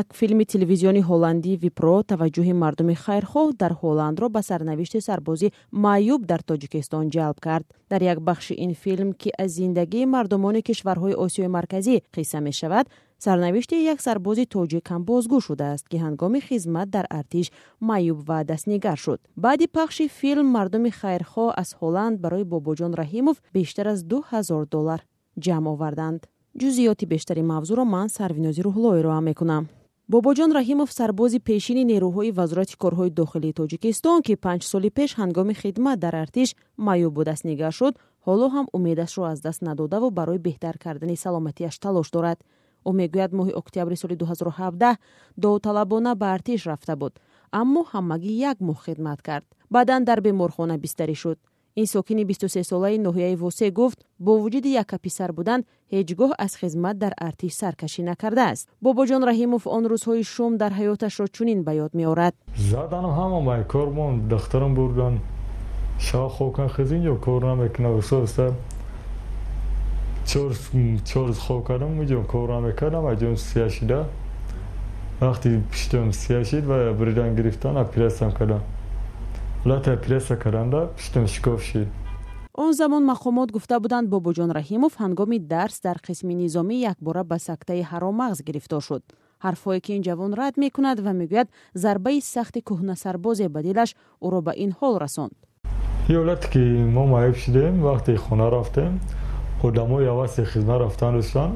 як филми телевизиони ҳолландии випро таваҷҷӯҳи мардуми хайрхоҳ дар ҳолландро ба сарнавишти сарбозӣ маъюб дар тоҷикистон ҷалб кард. Дар як бахши ин филм ки аз зиндагии мардумони кишварҳои осиёи марказӣ қисса мешавад сарнавишти як сарбози тоҷик ҳам бозгӯ шудааст ки ҳангоми хизмат дар артиш маъюб ва дастнигар шуд. Баъди пахши филм мардуми хайрхоҳ аз ҳолланд барои бобоҷон раҳимов бештар аз ду ҳазор доллар ҷамъ оварданд. Ҷузъиёти бештари мавзӯъро ман сарвинози рӯҳлоӣ роа мекунам бобоҷон раҳимов сарбози пешини нерӯҳои вазорати корҳои дохилии тоҷикистон ки панҷ соли пеш ҳангоми хидмат дар артиш маъюбу дастнигар шуд ҳоло ҳам умедашро аз даст надодаву барои беҳтар кардани саломатиаш талош дорад. Ӯ мегӯяд моҳи октябри соли 2017 довталабона ба артиш рафта буд аммо ҳамагӣ як моҳ хидмат кард. Баъдан дар беморхона бистарӣ шуд ин сокини бисту сесолаи ноҳияи восе гуфт бо вуҷуди яка писар будан ҳеҷ гоҳ аз хизмат дар артиш саркашӣ накардааст бобоҷон раҳимов он рӯзҳои шум дар ҳаёташро чунин ба ёд меорад. Задан ҳама май кормон дахтарам бурдан шао хокан хизин ё кор намекунам соста чор хоб кардам иҷо кор намекардам аҷом сияшида вақти пиштам сияшид ва бридан гирифтан оператсиям кардам лата пресса каранда пиштам шикоф шид он замон мақомот гуфта буданд бобоҷон раҳимов ҳангоми дарс дар қисми низомӣ якбора ба сактаи ҳаромағз гирифтор шуд. Ҳарфҳое ки ин ҷавон рад мекунад ва мегӯяд зарбаи сахти кӯҳнасарбозе ба дилаш ӯро ба ин ҳол расонд. Ҳолате ки мо маъюб шудем вақте хона рафтем одамои аваси хизмат рафтан доштанд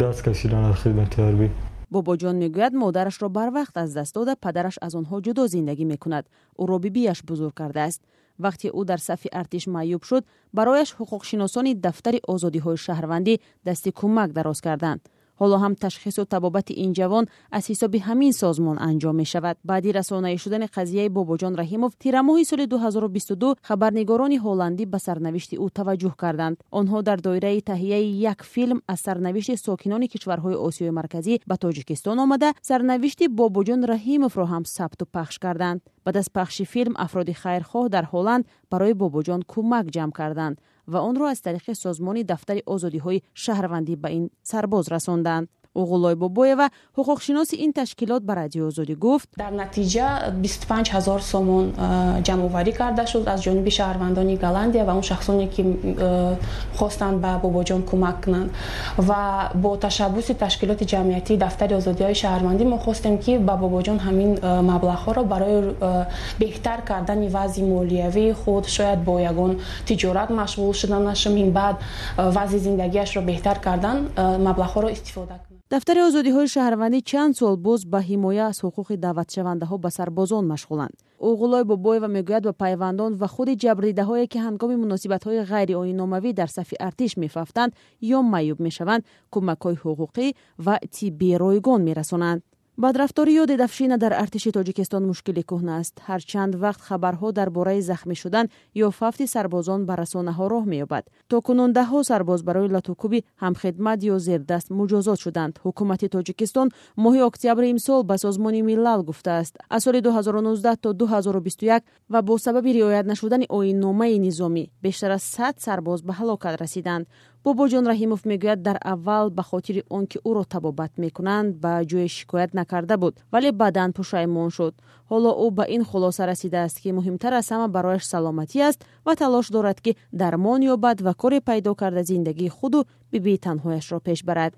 даст кашидан аз хидмати ҳарбӣ бобоҷон мегӯяд модарашро барвақт аз даст дода падараш аз онҳо ҷудо зиндагӣ мекунад. Ӯро бибиаш бузург кардааст. Вақте ӯ дар сафи артиш маъюб шуд барояш ҳуқуқшиносони дафтари озодиҳои шаҳрвандӣ дасти кӯмак дароз карданд ҳоло ҳам ташхису табобати ин ҷавон аз ҳисоби ҳамин созмон анҷом мешавад. Баъди расонаӣ шудани қазияи бобоҷон раҳимов тирамоҳи соли 2022 хабарнигорони ҳолландӣ ба сарнавишти ӯ таваҷҷӯҳ карданд. Онҳо дар доираи таҳияи як филм аз сарнавишти сокинони кишварҳои осиёи марказӣ ба тоҷикистон омада сарнавишти бобоҷон раҳимовро ҳам сабту пахш карданд. Баъд аз пахши филм афроди хайрхоҳ дар ҳолланд барои бобоҷон кӯмак ҷамъ карданд ва онро аз тариқи созмони дафтари озодиҳои шаҳрвандӣ ба ин сарбоз расонданд уғуллой бобоева ҳуқуқшиноси ин ташкилот ба радиои озодӣ гуфт. Дар натиҷа бисту панҷ ҳазор сомон ҷамъоварӣ карда шуд аз ҷониби шаҳрвандони голландия ва он шахсоне ки хостанд ба бобоҷон кӯмак кунанд. Ва бо ташаббуси ташкилоти ҷамъиятии дафтари озодиҳои шаҳрвандӣ мо хостем ки ба бобоҷон ҳамин маблағҳоро барои беҳтар кардани вазъи молиявии худ шояд бо ягон тиҷорат машғул шуданашо мин баъд вазъи зиндагиашро беҳтар кардан маблағҳоро истифода кунад дафтари озодиҳои шаҳрвандӣ чанд сол боз ба ҳимоя аз ҳуқуқи даъватшавандаҳо ба сарбозон машғуланд. Уғулой бобоева мегӯяд ба пайвандон ва худи ҷабрдидаҳое ки ҳангоми муносибатҳои ғайриоиномавӣ дар сафи артиш мефафтанд ё маъюб мешаванд кӯмакҳои ҳуқуқӣ ва тиббии ройгон мерасонанд бадрафторӣ ё дедафшина дар артиши тоҷикистон мушкили кӯҳна аст. Ҳарчанд вақт хабарҳо дар бораи захмӣ шудан ё фафти сарбозон ба расонаҳо роҳ меёбад. То кунун даҳҳо сарбоз барои латукуби ҳамхидмат ё зердаст муҷозот шуданд. Ҳукумати тоҷикистон моҳи октябри имсол ба созмони милал гуфтааст. Аз соли 2019 то 2021 ва бо сабаби риоят нашудани оинномаи низомӣ бештар аз сад сарбоз ба ҳалокат расиданд бобоҷон раҳимов мегӯяд дар аввал ба хотири он ки ӯро табобат мекунанд ба ҷое шикоят накарда буд вале баъдан пушаймон шуд. Ҳоло ӯ ба ин хулоса расидааст ки муҳимтар аз ҳама барояш саломатӣ аст ва талош дорад ки дармон ёбад ва коре пайдо карда зиндагии худу бибии танҳояшро пеш барад